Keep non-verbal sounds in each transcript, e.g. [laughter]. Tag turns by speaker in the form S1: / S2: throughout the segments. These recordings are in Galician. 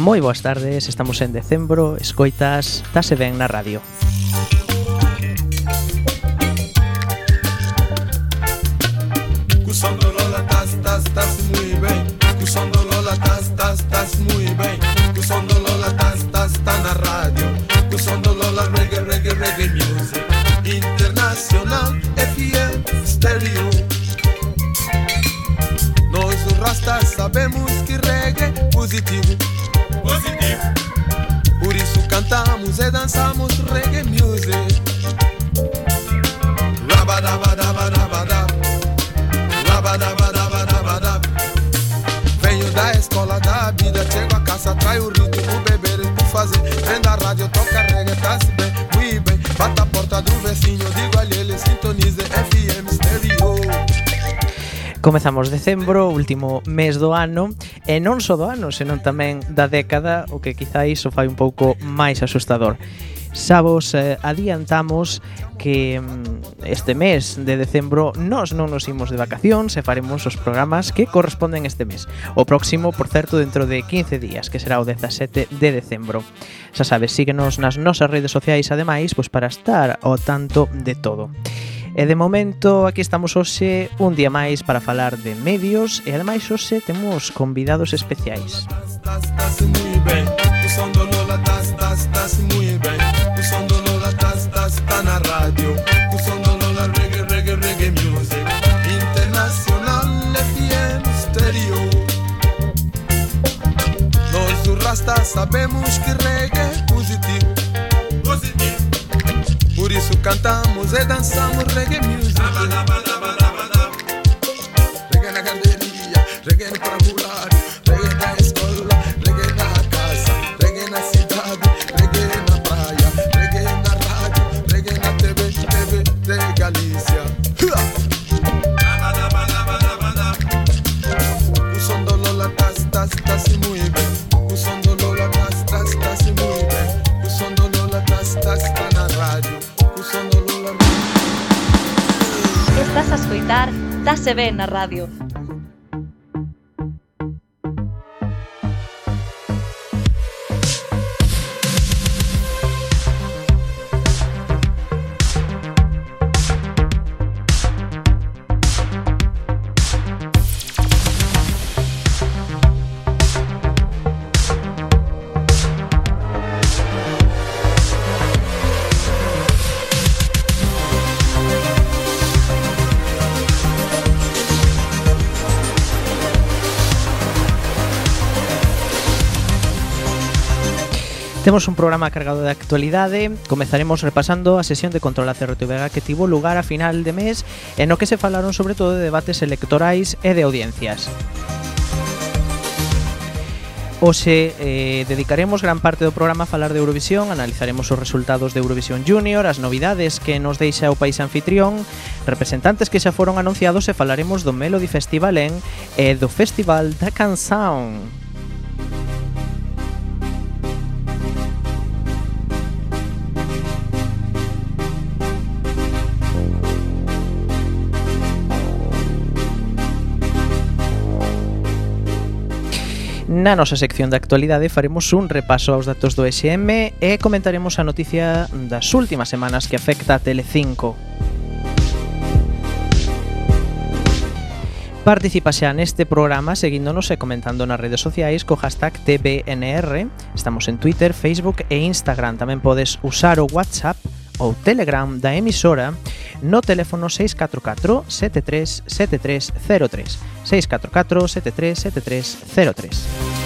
S1: moi boas tardes, estamos en decembro, escoitas, tase ben na radio. Comezamos decembro, último mes do ano, e non só do ano, senón tamén da década, o que quizáis o fai un pouco máis asustador. Xa vos eh, adiantamos que mm, este mes de decembro nós non nos imos de vacacións e faremos os programas que corresponden este mes. O próximo, por certo, dentro de 15 días, que será o 17 de decembro. Xa sabes, síguenos nas nosas redes sociais ademais pois para estar ao tanto de todo. E de momento aquí estamos hoxe un día máis para falar de medios e ademais hoxe temos convidados especiais.
S2: Rasta sabemos que reggae é positivo. positivo. Por isso cantamos. Say dance some reggae
S3: music. se en la radio.
S1: Temos un programa cargado de actualidade Comezaremos repasando a sesión de control a CRTVG que tivo lugar a final de mes E no que se falaron sobre todo de debates electorais e de audiencias Ose eh, dedicaremos gran parte do programa a falar de Eurovisión, analizaremos os resultados de Eurovisión Junior, as novidades que nos deixa o país anfitrión, representantes que xa foron anunciados e falaremos do Melody Festival en e eh, do Festival da Canción. Na nosa sección de actualidade faremos un repaso aos datos do SM e comentaremos a noticia das últimas semanas que afecta a Telecinco. Participa xa neste programa seguíndonos e comentando nas redes sociais co hashtag TBNR. Estamos en Twitter, Facebook e Instagram. Tamén podes usar o WhatsApp ou Telegram da emisora no teléfono 644-737303. 644-737303.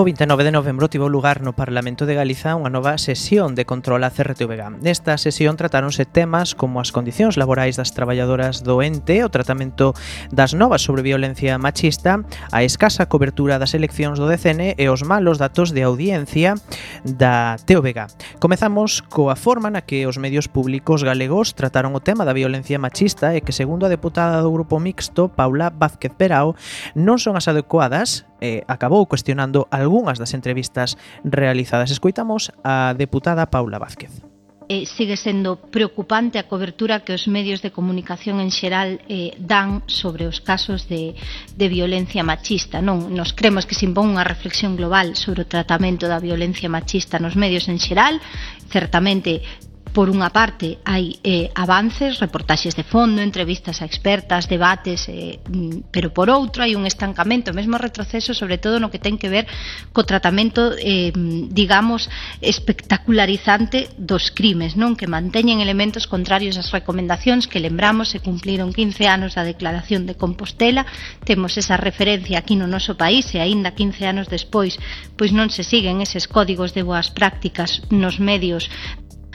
S1: O 29 de novembro tivo lugar no Parlamento de Galiza unha nova sesión de control a CRTVG. Nesta sesión tratáronse temas como as condicións laborais das traballadoras do ente, o tratamento das novas sobre violencia machista, a escasa cobertura das eleccións do DCN e os malos datos de audiencia da TVG. Comezamos coa forma na que os medios públicos galegos trataron o tema da violencia machista e que, segundo a deputada do Grupo Mixto, Paula Vázquez Perao, non son as adecuadas eh, acabou cuestionando algunhas das entrevistas realizadas. Escoitamos a deputada Paula Vázquez
S4: eh, sigue sendo preocupante a cobertura que os medios de comunicación en xeral eh, dan sobre os casos de, de violencia machista. Non Nos cremos que se impón unha reflexión global sobre o tratamento da violencia machista nos medios en xeral. Certamente Por unha parte, hai eh, avances, reportaxes de fondo, entrevistas a expertas, debates, eh, mm, pero por outro hai un estancamento, mesmo retroceso, sobre todo no que ten que ver co tratamento, eh, digamos, espectacularizante dos crimes, non? Que manteñen elementos contrarios ás recomendacións que lembramos se cumpliron 15 anos da declaración de Compostela, temos esa referencia aquí no noso país e aínda 15 anos despois, pois non se siguen eses códigos de boas prácticas nos medios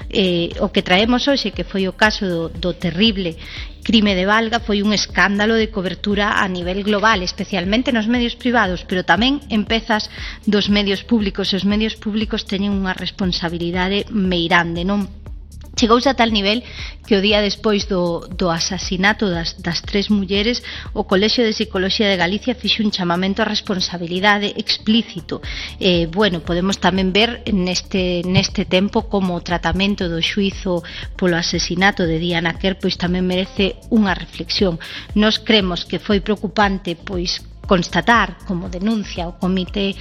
S4: eh, o que traemos hoxe, que foi o caso do, do terrible crime de Valga, foi un escándalo de cobertura a nivel global, especialmente nos medios privados, pero tamén en pezas dos medios públicos. Os medios públicos teñen unha responsabilidade meirande, non Chegouse a tal nivel que o día despois do, do asasinato das, das tres mulleres, o Colexio de Psicología de Galicia fixe un chamamento a responsabilidade explícito. Eh, bueno, podemos tamén ver neste, neste tempo como o tratamento do xuizo polo asesinato de Diana Kerr pois tamén merece unha reflexión. Nos cremos que foi preocupante pois constatar, como denuncia o Comité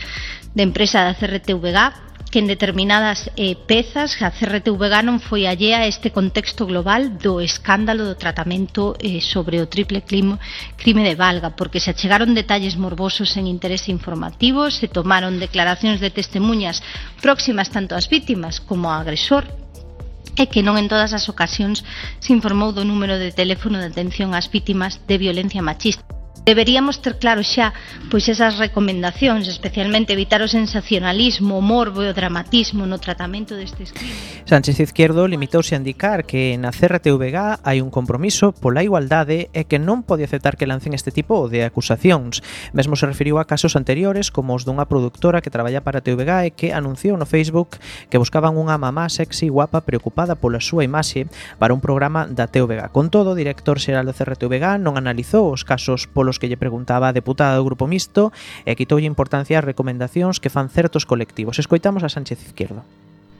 S4: de Empresa da CRTVG, que en determinadas eh, pezas a CRTV Ganon foi allea a este contexto global do escándalo do tratamento eh, sobre o triple clima, crime de Valga, porque se achegaron detalles morbosos en interese informativo, se tomaron declaracións de testemunhas próximas tanto ás vítimas como ao agresor, e que non en todas as ocasións se informou do número de teléfono de atención ás vítimas de violencia machista. Deberíamos ter claro xa pois esas recomendacións, especialmente evitar o sensacionalismo, o morbo e o dramatismo no tratamento destes crimes.
S1: Sánchez Izquierdo limitouse a indicar que na CRTVG hai un compromiso pola igualdade e que non pode aceptar que lancen este tipo de acusacións. Mesmo se referiu a casos anteriores como os dunha productora que traballa para TVG e que anunciou no Facebook que buscaban unha mamá sexy guapa preocupada pola súa imaxe para un programa da TVG. Con todo, o director xeral da CRTVG non analizou os casos polos nos que lle preguntaba a deputada do Grupo Mixto e quitoulle importancia ás recomendacións que fan certos colectivos. Escoitamos a Sánchez Izquierdo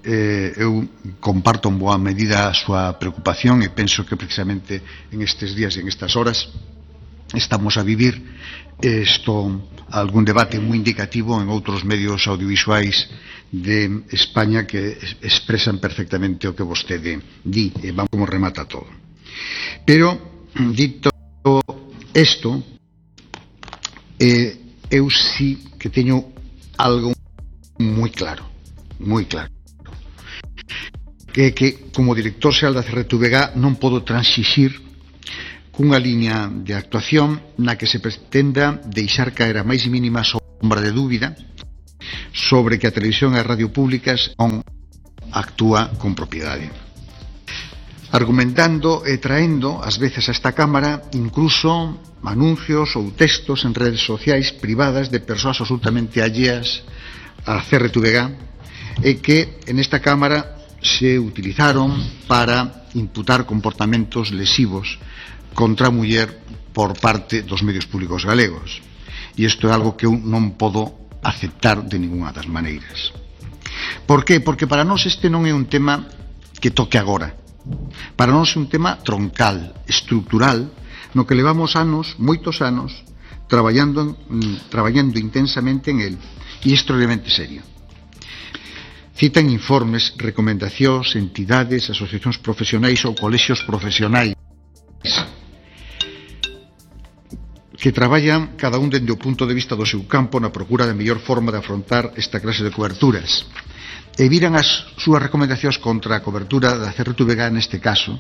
S5: eh, eu comparto en boa medida a súa preocupación e penso que precisamente en estes días e en estas horas estamos a vivir isto algún debate moi indicativo en outros medios audiovisuais de España que expresan perfectamente o que vostede di e vamos como remata todo. Pero dito isto, eh, eu sí que teño algo moi claro, moi claro. Que que como director xeral da CRTVG non podo transixir cunha liña de actuación na que se pretenda deixar caer a máis mínima sombra de dúbida sobre que a televisión e a radio públicas on actúa con propiedade argumentando e traendo ás veces a esta Cámara incluso anuncios ou textos en redes sociais privadas de persoas absolutamente alleas a CRTVG e que en esta Cámara se utilizaron para imputar comportamentos lesivos contra a muller por parte dos medios públicos galegos. E isto é algo que eu non podo aceptar de ninguna das maneiras. Por que? Porque para nós este non é un tema que toque agora, Para nós é un tema troncal, estructural, no que levamos anos, moitos anos, traballando, traballando intensamente en el, e é extraordinariamente serio. Citan informes, recomendacións, entidades, asociacións profesionais ou colexios profesionais que traballan cada un dende o punto de vista do seu campo na procura da mellor forma de afrontar esta clase de coberturas e viran as súas recomendacións contra a cobertura da CRTVG neste caso,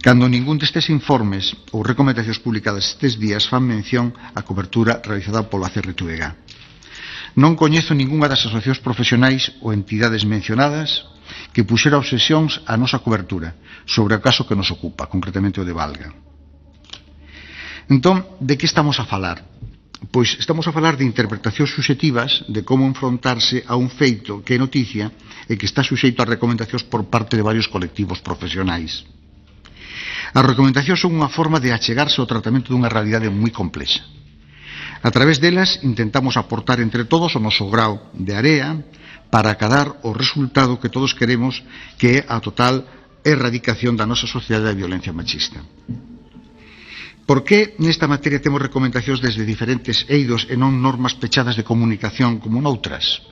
S5: cando ningún destes informes ou recomendacións publicadas estes días fan mención á cobertura realizada pola CRTVG. Non coñezo ningunha das asociacións profesionais ou entidades mencionadas que puxera obsesións á nosa cobertura sobre o caso que nos ocupa, concretamente o de Valga. Entón, de que estamos a falar? pois estamos a falar de interpretacións subjetivas de como enfrontarse a un feito que é noticia e que está suxeito a recomendacións por parte de varios colectivos profesionais. As recomendacións son unha forma de achegarse ao tratamento dunha realidade moi complexa. A través delas intentamos aportar entre todos o noso grau de area para acadar o resultado que todos queremos que é a total erradicación da nosa sociedade da violencia machista. Por que nesta materia temos recomendacións desde diferentes eidos e non normas pechadas de comunicación como noutras?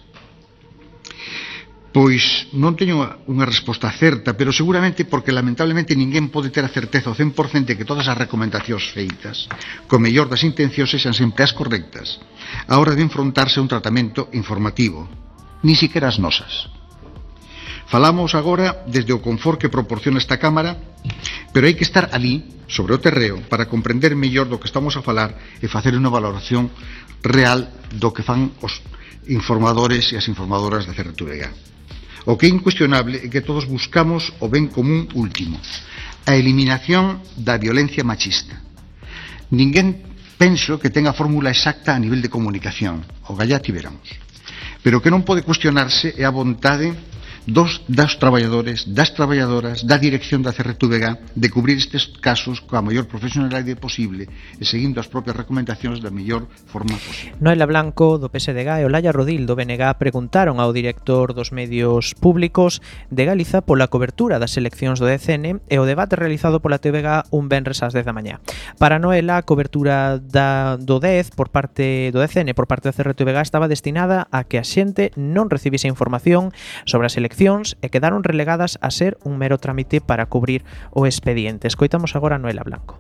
S5: Pois non teño unha resposta certa, pero seguramente porque lamentablemente ninguén pode ter a certeza o 100% de que todas as recomendacións feitas, co mellor das intencións, sexan sempre as correctas, a hora de enfrontarse a un tratamento informativo, ni siquiera as nosas. Falamos agora desde o confort que proporciona esta Cámara, pero hai que estar ali, sobre o terreo, para comprender mellor do que estamos a falar e facer unha valoración real do que fan os informadores e as informadoras da Cerratureira. O que é incuestionable é que todos buscamos o ben común último, a eliminación da violencia machista. Ninguén penso que tenga fórmula exacta a nivel de comunicación, o gallá tiveramos. Pero o que non pode cuestionarse é a vontade dos das traballadores, das traballadoras, da dirección da CRTVG de cubrir estes casos coa maior profesionalidade posible e seguindo as propias recomendacións da mellor forma posible.
S1: Noela Blanco, do PSDG, e Olaya Rodil, do BNG, preguntaron ao director dos medios públicos de Galiza pola cobertura das eleccións do DCN e o debate realizado pola TVG un venres ás 10 da mañá. Para Noela, a cobertura da, do 10 por parte do DCN por parte da CRTVG estaba destinada a que a xente non recibise información sobre as eleccións accións e quedaron relegadas a ser un mero trámite para cubrir o expediente. Escoitamos agora a Noela Blanco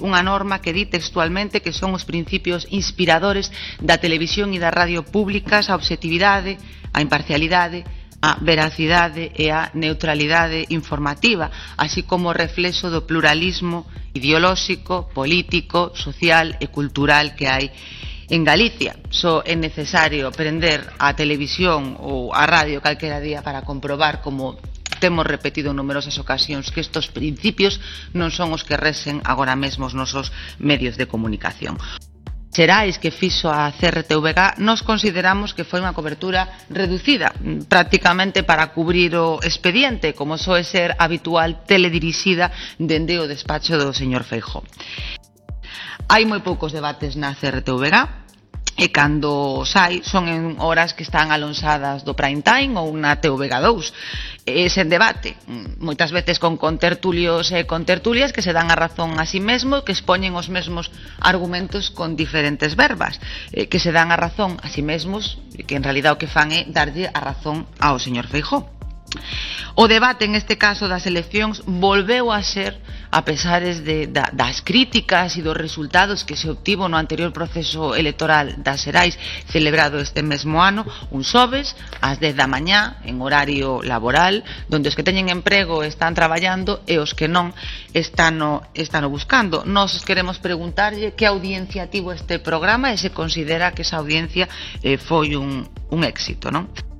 S6: unha norma que di textualmente que son os principios inspiradores da televisión e da radio públicas a objetividade, a imparcialidade, a veracidade e a neutralidade informativa, así como o reflexo do pluralismo ideolóxico, político, social e cultural que hai en Galicia. Só é necesario prender a televisión ou a radio calquera día para comprobar como temos repetido en numerosas ocasións que estos principios non son os que resen agora mesmo os nosos medios de comunicación. Xerais que fixo a CRTVG nos consideramos que foi unha cobertura reducida mm, prácticamente para cubrir o expediente como soe ser habitual teledirixida dende o despacho do señor Feijó. Hai moi poucos debates na CRTVG, e cando sai son en horas que están alonsadas do prime time ou na TVG2 e sen debate. Moitas veces con contertulios e contertulias que se dan a razón a si sí mesmo que expoñen os mesmos argumentos con diferentes verbas e que se dan a razón a si sí mesmos que en realidad o que fan é darlle a razón ao señor Feijóo. O debate en este caso das eleccións volveu a ser a pesares de, da, das críticas e dos resultados que se obtivo no anterior proceso electoral das Xerais celebrado este mesmo ano un sobes ás 10 da mañá en horario laboral donde os que teñen emprego están traballando e os que non están o, están o buscando nos queremos preguntarlle que audiencia tivo este programa e se considera que esa audiencia eh, foi un, un éxito non?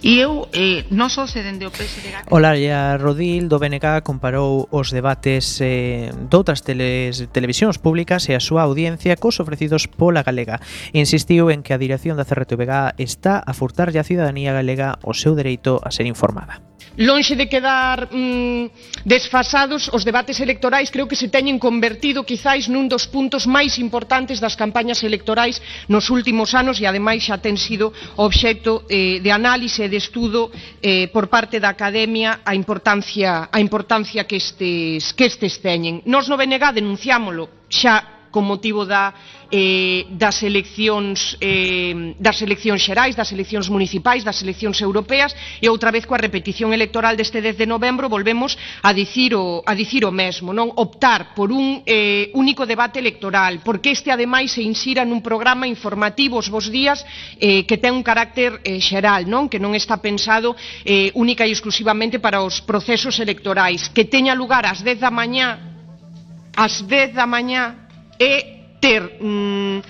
S6: E eu eh, non só se dende o PSDG.
S1: Olaria Rodil do BNK comparou os debates eh, doutras teles, televisións públicas e a súa audiencia cos ofrecidos pola galega. Insistiu en que a dirección da CRTVG está a furtarlle a cidadanía galega o seu dereito a ser informada
S7: lonxe de quedar mm, desfasados os debates electorais creo que se teñen convertido quizais nun dos puntos máis importantes das campañas electorais nos últimos anos e ademais xa ten sido obxecto eh, de análise e de estudo eh, por parte da academia a importancia, a importancia que, estes, que estes teñen. Nos no BNG denunciámolo xa con motivo da, eh, das, eleccións, eh, das eleccións xerais, das eleccións municipais, das eleccións europeas e outra vez coa repetición electoral deste 10 de novembro volvemos a dicir o, a dicir o mesmo, non? Optar por un eh, único debate electoral, porque este ademais se insira nun programa informativo os vos días eh, que ten un carácter eh, xeral, non? Que non está pensado eh, única e exclusivamente para os procesos electorais, que teña lugar ás 10 da mañá ás 10 da mañá é ter mm,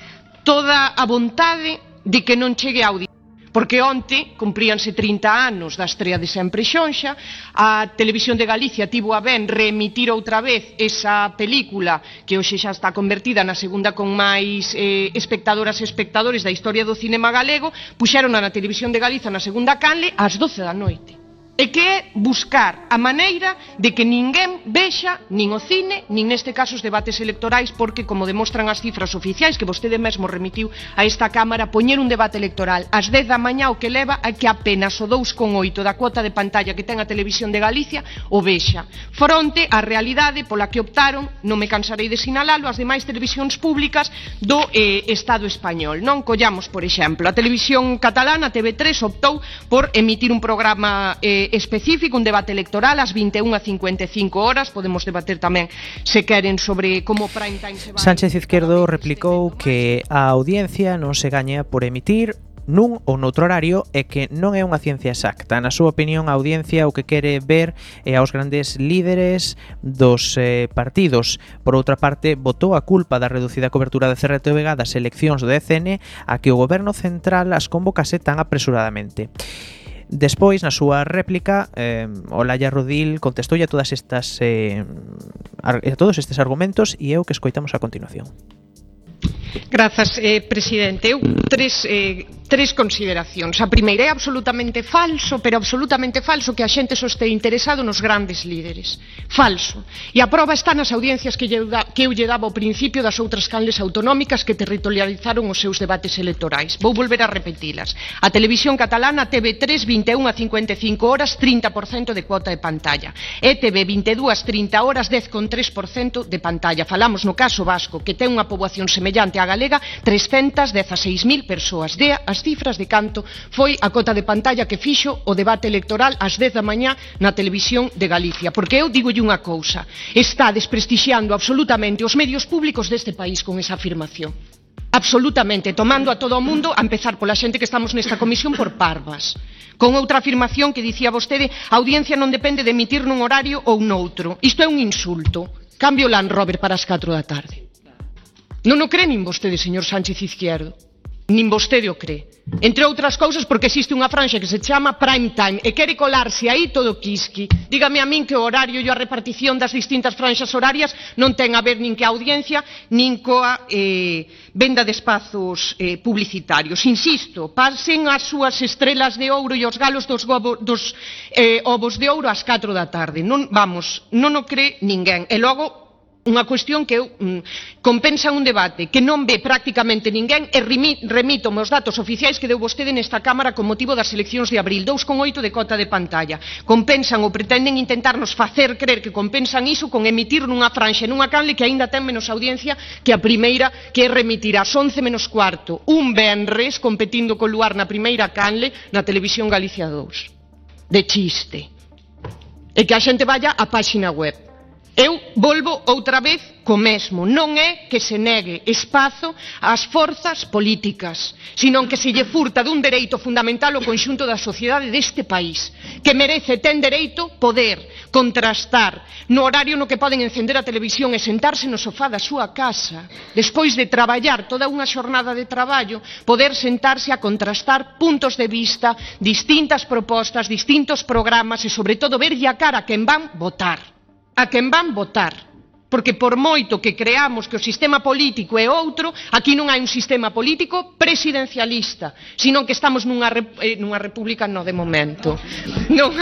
S7: toda a vontade de que non chegue a día. Porque onte cumpríanse 30 anos da estrea de Sempre Xonxa, a Televisión de Galicia tivo a ben reemitir outra vez esa película que hoxe xa está convertida na segunda con máis eh, espectadoras e espectadores da historia do cinema galego, puxeron na Televisión de Galicia na segunda canle ás 12 da noite e que é buscar a maneira de que ninguén vexa nin o cine, nin neste caso os debates electorais, porque, como demostran as cifras oficiais que vostede mesmo remitiu a esta Cámara, poñer un debate electoral ás 10 da mañá o que leva a que apenas o 2,8 da cuota de pantalla que ten a televisión de Galicia o vexa, fronte á realidade pola que optaron, non me cansarei de sinalalo, as demais televisións públicas do eh, Estado español. Non collamos, por exemplo, a televisión catalana TV3 optou por emitir un programa eh, específico, un debate electoral ás 21.55 horas, podemos debater tamén se queren sobre como prime time se vai.
S1: Sánchez Izquierdo replicou que a audiencia non se gaña por emitir nun ou noutro horario é que non é unha ciencia exacta. Na súa opinión, a audiencia o que quere ver é aos grandes líderes dos eh, partidos. Por outra parte, votou a culpa da reducida cobertura de CRTVG das eleccións do ECN a que o goberno central as convocase tan apresuradamente. Despois, na súa réplica, eh, Olaya Rodil contestoulle a todas estas eh, a todos estes argumentos e é o que escoitamos a continuación.
S7: Grazas, eh, presidente. Eu tres eh, tres consideracións. A primeira é absolutamente falso, pero absolutamente falso que a xente só este interesado nos grandes líderes. Falso. E a prova está nas audiencias que, lle, que eu lle daba ao principio das outras canles autonómicas que territorializaron os seus debates electorais. Vou volver a repetilas. A televisión catalana TV3 21 a 55 horas 30% de cuota de pantalla. ETV 22 30 horas 10,3% de pantalla. Falamos no caso vasco que ten unha poboación semellante Universidade Galega 316.000 persoas. De as cifras de canto foi a cota de pantalla que fixo o debate electoral ás 10 da mañá na televisión de Galicia. Porque eu digo unha cousa, está desprestixiando absolutamente os medios públicos deste país con esa afirmación absolutamente, tomando a todo o mundo, a empezar pola xente que estamos nesta comisión por parvas. Con outra afirmación que dicía vostede, a audiencia non depende de emitir nun horario ou noutro. Isto é un insulto. Cambio Land Rover para as 4 da tarde. Non o cre nin vostede, señor Sánchez Izquierdo. Nin vostede o cre. Entre outras cousas porque existe unha franxa que se chama prime time e quere colarse aí todo quisqui. Dígame a min que o horario e a repartición das distintas franxas horarias non ten a ver nin que a audiencia nin coa eh, venda de espazos eh, publicitarios. Insisto, pasen as súas estrelas de ouro e os galos dos, gobo, dos eh, ovos de ouro ás 4 da tarde. Non, vamos, non o cre ninguén. E logo unha cuestión que eu, mm, compensa un debate que non ve prácticamente ninguén e remito os datos oficiais que deu vostede nesta Cámara con motivo das eleccións de abril, 2,8 de cota de pantalla. Compensan ou pretenden intentarnos facer crer que compensan iso con emitir nunha franxa, nunha canle que aínda ten menos audiencia que a primeira que remitir ás 11 menos cuarto, un Benres competindo co Luar na primeira canle na televisión Galicia 2. De chiste. E que a xente vaya á páxina web. Eu volvo outra vez co mesmo. Non é que se negue espazo ás forzas políticas, senón que se lle furta dun dereito fundamental ao conxunto da sociedade deste país, que merece ten dereito poder contrastar no horario no que poden encender a televisión e sentarse no sofá da súa casa, despois de traballar toda unha xornada de traballo, poder sentarse a contrastar puntos de vista, distintas propostas, distintos programas e, sobre todo, verlle a cara a quen van votar a quen van votar. Porque por moito que creamos que o sistema político é outro, aquí non hai un sistema político presidencialista, sino que estamos nunha, eh, nunha república no de momento, non,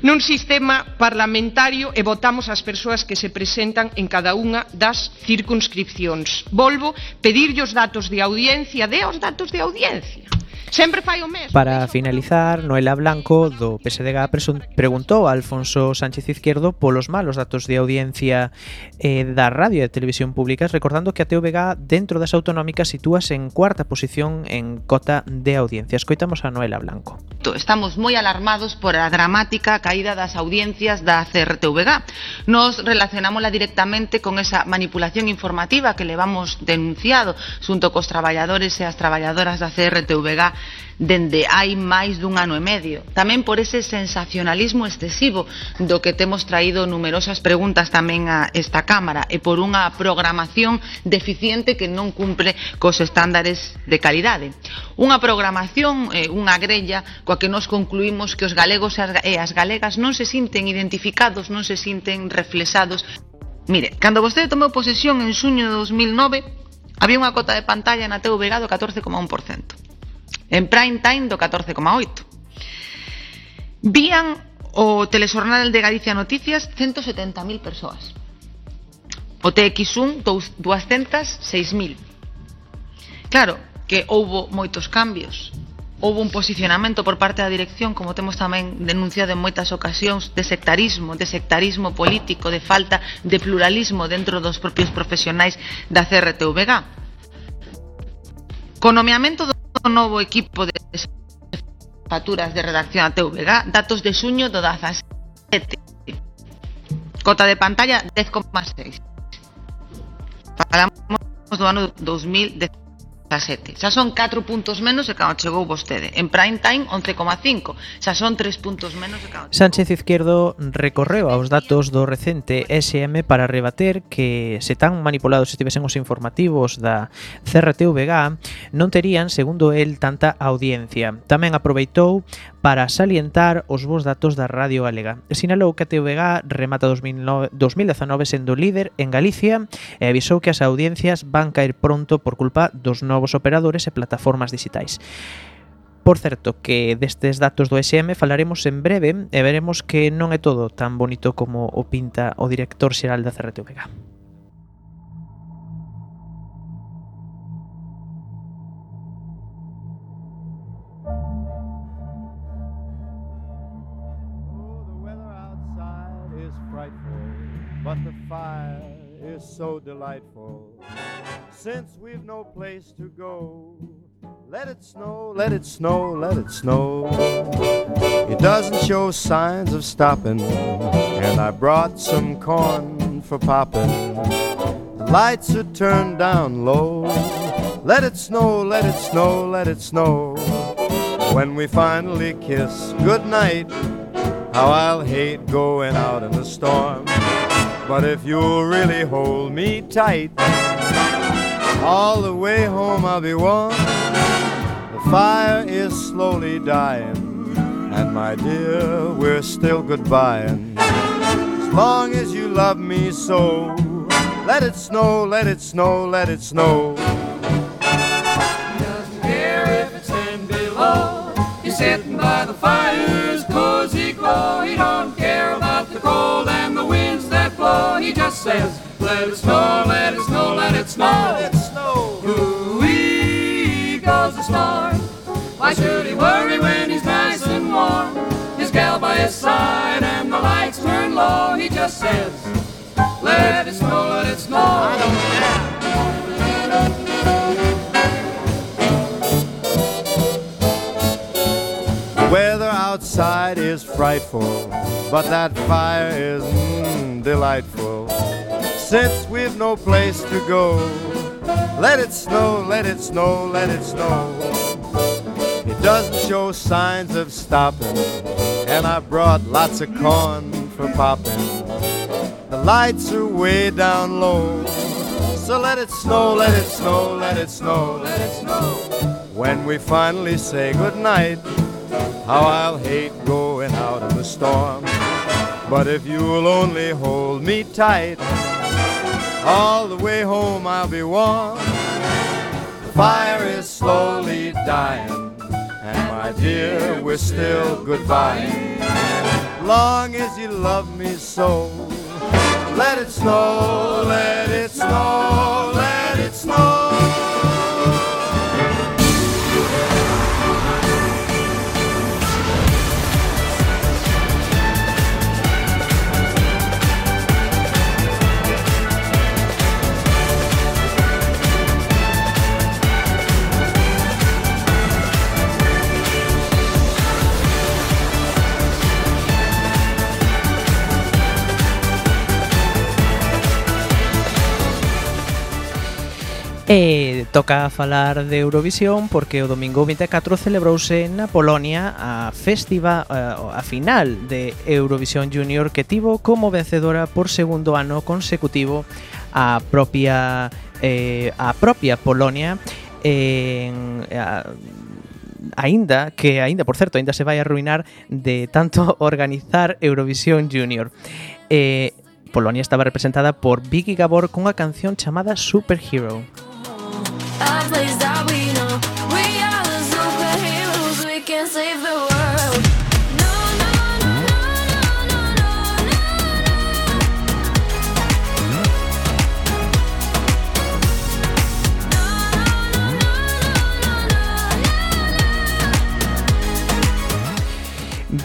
S7: nun sistema parlamentario e votamos as persoas que se presentan en cada unha das circunscripcións. Volvo pedirlle os datos de audiencia, de os datos de audiencia Sempre fai o mesmo.
S1: Para finalizar, Noela Blanco do PSDG preguntou a Alfonso Sánchez Izquierdo polos malos datos de audiencia eh, da radio e televisión públicas, recordando que a TVG dentro das autonómicas sitúase en cuarta posición en cota de audiencia. Escoitamos a Noela Blanco.
S6: Estamos moi alarmados por a dramática caída das audiencias da CRTVG. Nos relacionámola directamente con esa manipulación informativa que levamos denunciado xunto cos traballadores e as traballadoras da CRTVG dende hai máis dun ano e medio. Tamén por ese sensacionalismo excesivo do que temos traído numerosas preguntas tamén a esta Cámara e por unha programación deficiente que non cumpre cos estándares de calidade. Unha programación, eh, unha grella, coa que nos concluímos que os galegos e as galegas non se sinten identificados, non se sinten reflexados. Mire, cando vostede tomou posesión en xuño de 2009, había unha cota de pantalla na TVG do 14,1% en prime time do 14,8. Vían o telexornal de Galicia Noticias 170.000 persoas. O TX1 206.000. Claro que houbo moitos cambios. Houbo un posicionamento por parte da dirección, como temos tamén denunciado en moitas ocasións, de sectarismo, de sectarismo político, de falta de pluralismo dentro dos propios profesionais da CRTVG. Co nomeamento do novo equipo de faturas de redacción a TVG, datos de suño do 17. Cota de pantalla 10,6. Falamos do ano 2017. 17. Xa son 4 puntos menos de cando chegou vostede. En prime time, 11,5. Xa son 3 puntos menos de cando.
S1: Sánchez Izquierdo recorreu aos datos do recente SM para rebater que se tan manipulados estivesen os informativos da CRTVG non terían, segundo el, tanta audiencia. Tamén aproveitou para salientar os bons datos da Radio Galega. Sinalou que a TVG remata 2019 sendo líder en Galicia e avisou que as audiencias van caer pronto por culpa dos novos novos operadores e plataformas digitais. Por certo, que destes datos do SM falaremos en breve e veremos que non é todo tan bonito como o pinta o director xeral da CRTVG.
S8: Oh, but the fire is so delightful. Since we've no place to go, let it snow, let it snow, let it snow. It doesn't show signs of stopping, and I brought some corn for popping. The lights are turned down low. Let it snow, let it snow, let it snow. When we finally kiss goodnight, how I'll hate going out in the storm. But if you'll really hold me tight, all the way home I'll be warm. The fire is slowly dying, and my dear, we're still goodbying. As long as you love me so, let it snow, let it snow, let it snow.
S9: Says, let it snow, let it snow, let it snow.
S8: Let it snow.
S9: Ooh-wee goes the storm. Why should he worry when he's nice and warm? His gal by his side and the lights turn low. He just says, let it snow, let it snow.
S8: Is frightful, but that fire is mm, delightful. Since we've no place to go, let it snow, let it snow, let it snow. It doesn't show signs of stopping, and I brought lots of corn for popping. The lights are way down low, so let it snow, let it snow, let it snow, let it snow. When we finally say goodnight, how I'll hate going out in the storm. But if you'll only hold me tight, all the way home I'll be warm. The fire is slowly dying, and my dear, we're still goodbye. Long as you love me so, let it snow, let it snow,
S1: Toca falar de Eurovisión porque o domingo 24 celebrouse na Polonia a festiva eh, a final de Eurovisión Junior que tivo como vencedora por segundo ano consecutivo a propia eh, a propia Polonia en a, aínda que aínda por certo aínda se vai arruinar de tanto [laughs] organizar Eurovisión Junior. Eh, Polonia estaba representada por Vicky Gabor cunha canción chamada Superhero. A place that we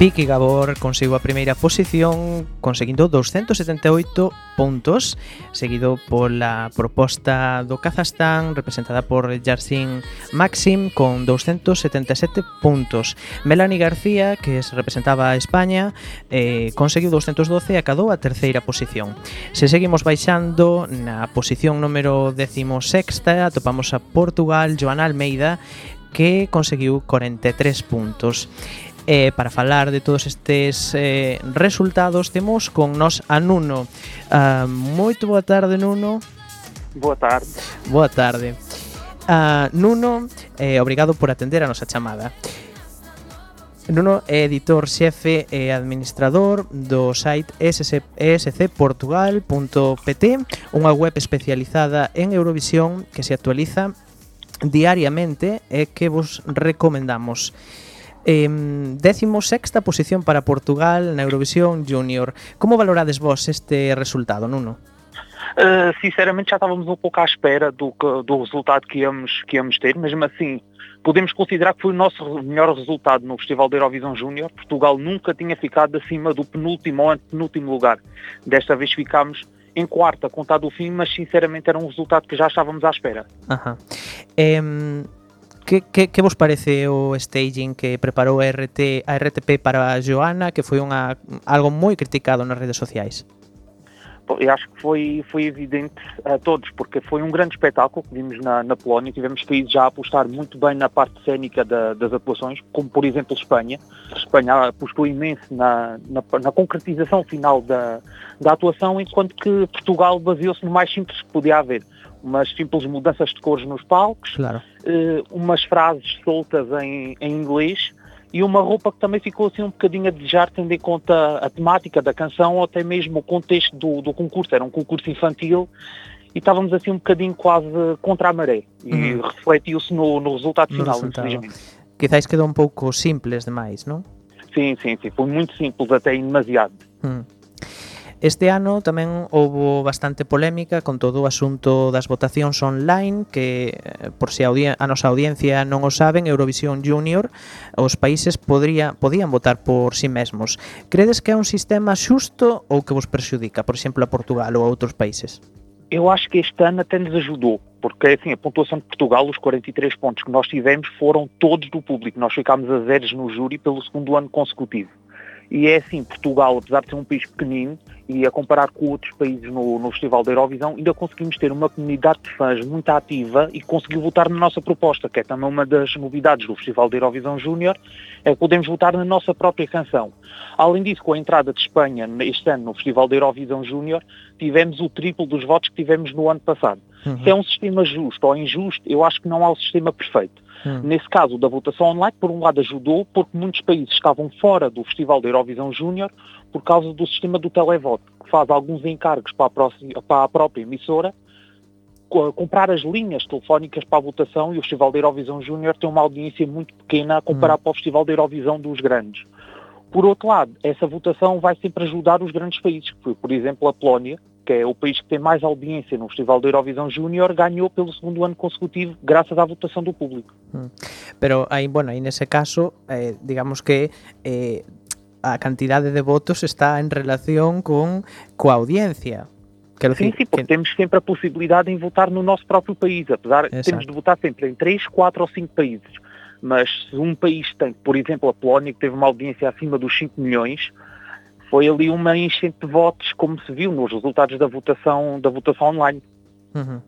S1: Vicky Gabor conseguiu a primeira posición conseguindo 278 puntos, seguido pola proposta do Kazajstán representada por Yarsin Maxim con 277 puntos. Melanie García, que se representaba a España, eh, conseguiu 212 e acadou a terceira posición. Se seguimos baixando na posición número 16 atopamos a Portugal, Joana Almeida, que conseguiu 43 puntos eh, para falar de todos estes eh, resultados temos con nos a Nuno. Uh, moito boa tarde, Nuno.
S10: Boa tarde.
S1: Boa tarde. Uh, Nuno, eh, obrigado por atender a nosa chamada. Nuno é editor xefe e administrador do site scportugal.pt, unha web especializada en Eurovisión que se actualiza diariamente e que vos recomendamos. Eh, décimo sexta posición para Portugal na Eurovisión Junior. Como valorades vos este resultado, Nuno?
S10: Uh, sinceramente já estávamos um pouco à espera do, do resultado que íamos, que íamos ter, mesmo assim podemos considerar que foi o nosso melhor resultado no Festival da Eurovisão Júnior. Portugal nunca tinha ficado acima do penúltimo ou antepenúltimo lugar. Desta vez ficámos em quarta, contado o fim, mas sinceramente era um resultado que já estávamos à espera.
S1: Ajá. Um, que, que, que vos parece o staging que preparou a, RT, a RTP para a Joana, que foi unha, algo moi criticado nas redes sociais?
S10: Eu acho que foi, foi evidente a todos, porque foi um grande espetáculo que vimos na, na Polónia. Tivemos países já a apostar muito bem na parte cénica da, das atuações, como por exemplo Espanha. Espanha apostou imenso na, na, na concretização final da, da atuação, enquanto que Portugal baseou-se no mais simples que podia haver umas simples mudanças de cores nos palcos,
S1: claro.
S10: uh, umas frases soltas em, em inglês e uma roupa que também ficou assim um bocadinho a desejar, tendo em conta a temática da canção ou até mesmo o contexto do, do concurso. Era um concurso infantil e estávamos assim um bocadinho quase contra a maré e uhum. refletiu-se no, no, resultado final, infelizmente.
S1: Quizás quedou um pouco simples demais, não?
S10: Sim, sim, sim. Foi muito simples, até demasiado.
S1: Uhum. Este ano tamén houbo bastante polémica con todo o asunto das votacións online que, eh, por se si a, a nosa audiencia non o saben, Eurovisión Junior, os países podría, podían votar por si sí mesmos. Credes que é un sistema xusto ou que vos perxudica, por exemplo, a Portugal ou a outros países?
S10: Eu acho que este ano até nos ajudou, porque assim, a pontuação de Portugal, os 43 pontos que nós tivemos, foram todos do público. Nós ficámos a zeros no júri pelo segundo ano consecutivo. E é assim, Portugal, apesar de ser um país pequenino, e a comparar com outros países no, no Festival da Eurovisão, ainda conseguimos ter uma comunidade de fãs muito ativa e conseguiu votar na nossa proposta, que é também uma das novidades do Festival da Eurovisão Júnior, é que podemos votar na nossa própria canção. Além disso, com a entrada de Espanha este ano no Festival da Eurovisão Júnior, tivemos o triplo dos votos que tivemos no ano passado. Uhum. Se é um sistema justo ou injusto, eu acho que não há o sistema perfeito. Hum. Nesse caso, da votação online, por um lado ajudou, porque muitos países estavam fora do Festival da Eurovisão Júnior por causa do sistema do televoto, que faz alguns encargos para a, próxima, para a própria emissora comprar as linhas telefónicas para a votação e o Festival da Eurovisão Júnior tem uma audiência muito pequena a comparar hum. para o Festival da Eurovisão dos grandes. Por outro lado, essa votação vai sempre ajudar os grandes países, que foi, por exemplo, a Polónia, que é o país que tem mais audiência no Festival da Eurovisão Júnior, ganhou pelo segundo ano consecutivo graças à votação do público.
S1: Mm. Pero aí, bueno, aí nese caso, eh, digamos que eh, a cantidade de votos está en relación con coa audiencia.
S10: Quero sim, sim, porque que... temos sempre a possibilidade de votar no nosso próprio país, apesar de temos de votar sempre em 3, 4 ou 5 países. Mas se um país tem, por exemplo, a Polónia, que teve uma audiência acima dos 5 milhões, foi ali uma enchente de votos, como se viu nos resultados da votação, da votação online.
S1: Uhum.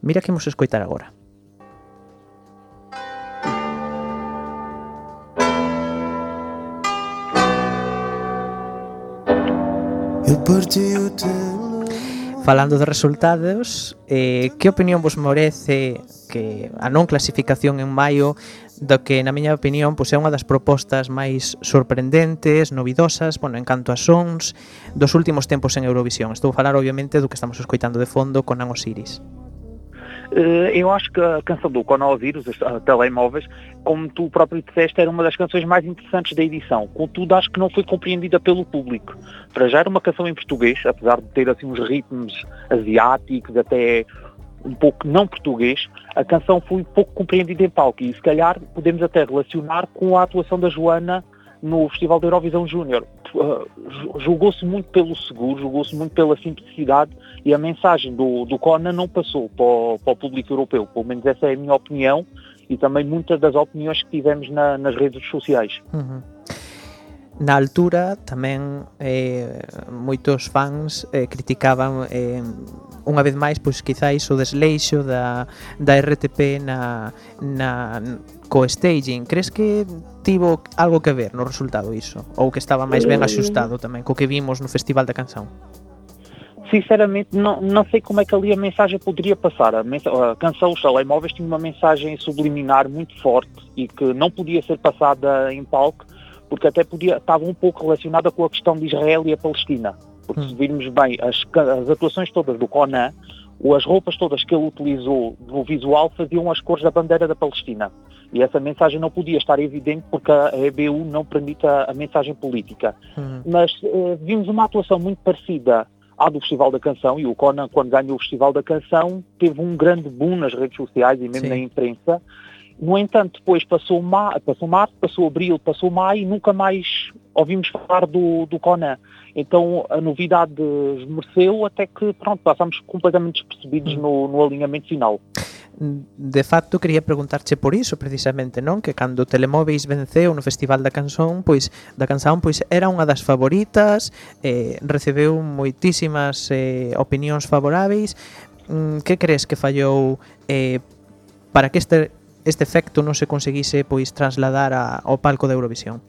S1: Mira que imos escoitar agora.
S8: Eu partiu te
S1: Falando de resultados, eh, que opinión vos merece que a non clasificación en maio do que, na miña opinión, pois é unha das propostas máis sorprendentes, novidosas, bueno, en canto a sons dos últimos tempos en Eurovisión. Estou a falar, obviamente, do que estamos escoitando de fondo con Anosiris. Osiris.
S10: Eh, Eu acho que a canção do Coronavírus, os ah, telemóveis, como tu próprio disseste, era uma das canções mais interessantes da edição. Contudo, acho que não foi compreendida pelo público. Para já era uma canção em português, apesar de ter assim uns ritmos asiáticos, até um pouco não português, a canção foi pouco compreendida em palco e se calhar podemos até relacionar com a atuação da Joana no Festival da Eurovisão Júnior. Uh, ju- Julgou-se muito pelo seguro, julgou-se muito pela simplicidade e a mensagem do, do Conan não passou para o, para o público europeu. Pelo menos essa é a minha opinião e também muitas das opiniões que tivemos na- nas redes sociais.
S1: Uhum. Na altura tamén eh, moitos fans eh, criticaban eh, unha vez máis pois quizáis o desleixo da, da RTP na, na co staging. Crees que tivo algo que ver no resultado iso? Ou que estaba máis ben
S10: Eh,
S1: axustado tamén co que vimos no Festival da Canção?
S10: Sinceramente, não, não sei como é que ali a mensagem poderia passar. A, a canção Os Telemóveis tinha uma mensagem subliminar muito forte e que não podia ser passada em palco, porque até podia, estava um pouco relacionada com a questão de Israel e a Palestina. Porque se virmos bem, as, as atuações todas do Conan, ou as roupas todas que ele utilizou no visual faziam as cores da bandeira da Palestina. E essa mensagem não podia estar evidente porque a EBU não permite a, a mensagem política
S1: Uhum.
S10: mas eh, vimos uma atuação muito parecida à do Festival da Canção e o Conan, quando ganhou o Festival da Canção, teve um grande boom nas redes sociais e mesmo
S1: Sim.
S10: na imprensa. No entanto, depois passou, ma passou março, passou abril, passou maio e nunca mais ouvimos falar do, do Conan. Então a novidade esmereceu até que pronto, passámos completamente despercebidos no, no alinhamento final.
S1: de facto quería preguntarche por iso precisamente, non? Que cando Telemóveis venceu no Festival da Canción, pois da Canción, pois era unha das favoritas, eh, recebeu moitísimas eh, opinións favoráveis. Mm, que crees que fallou eh, para que este este efecto non se conseguise pois trasladar a, ao palco da Eurovisión?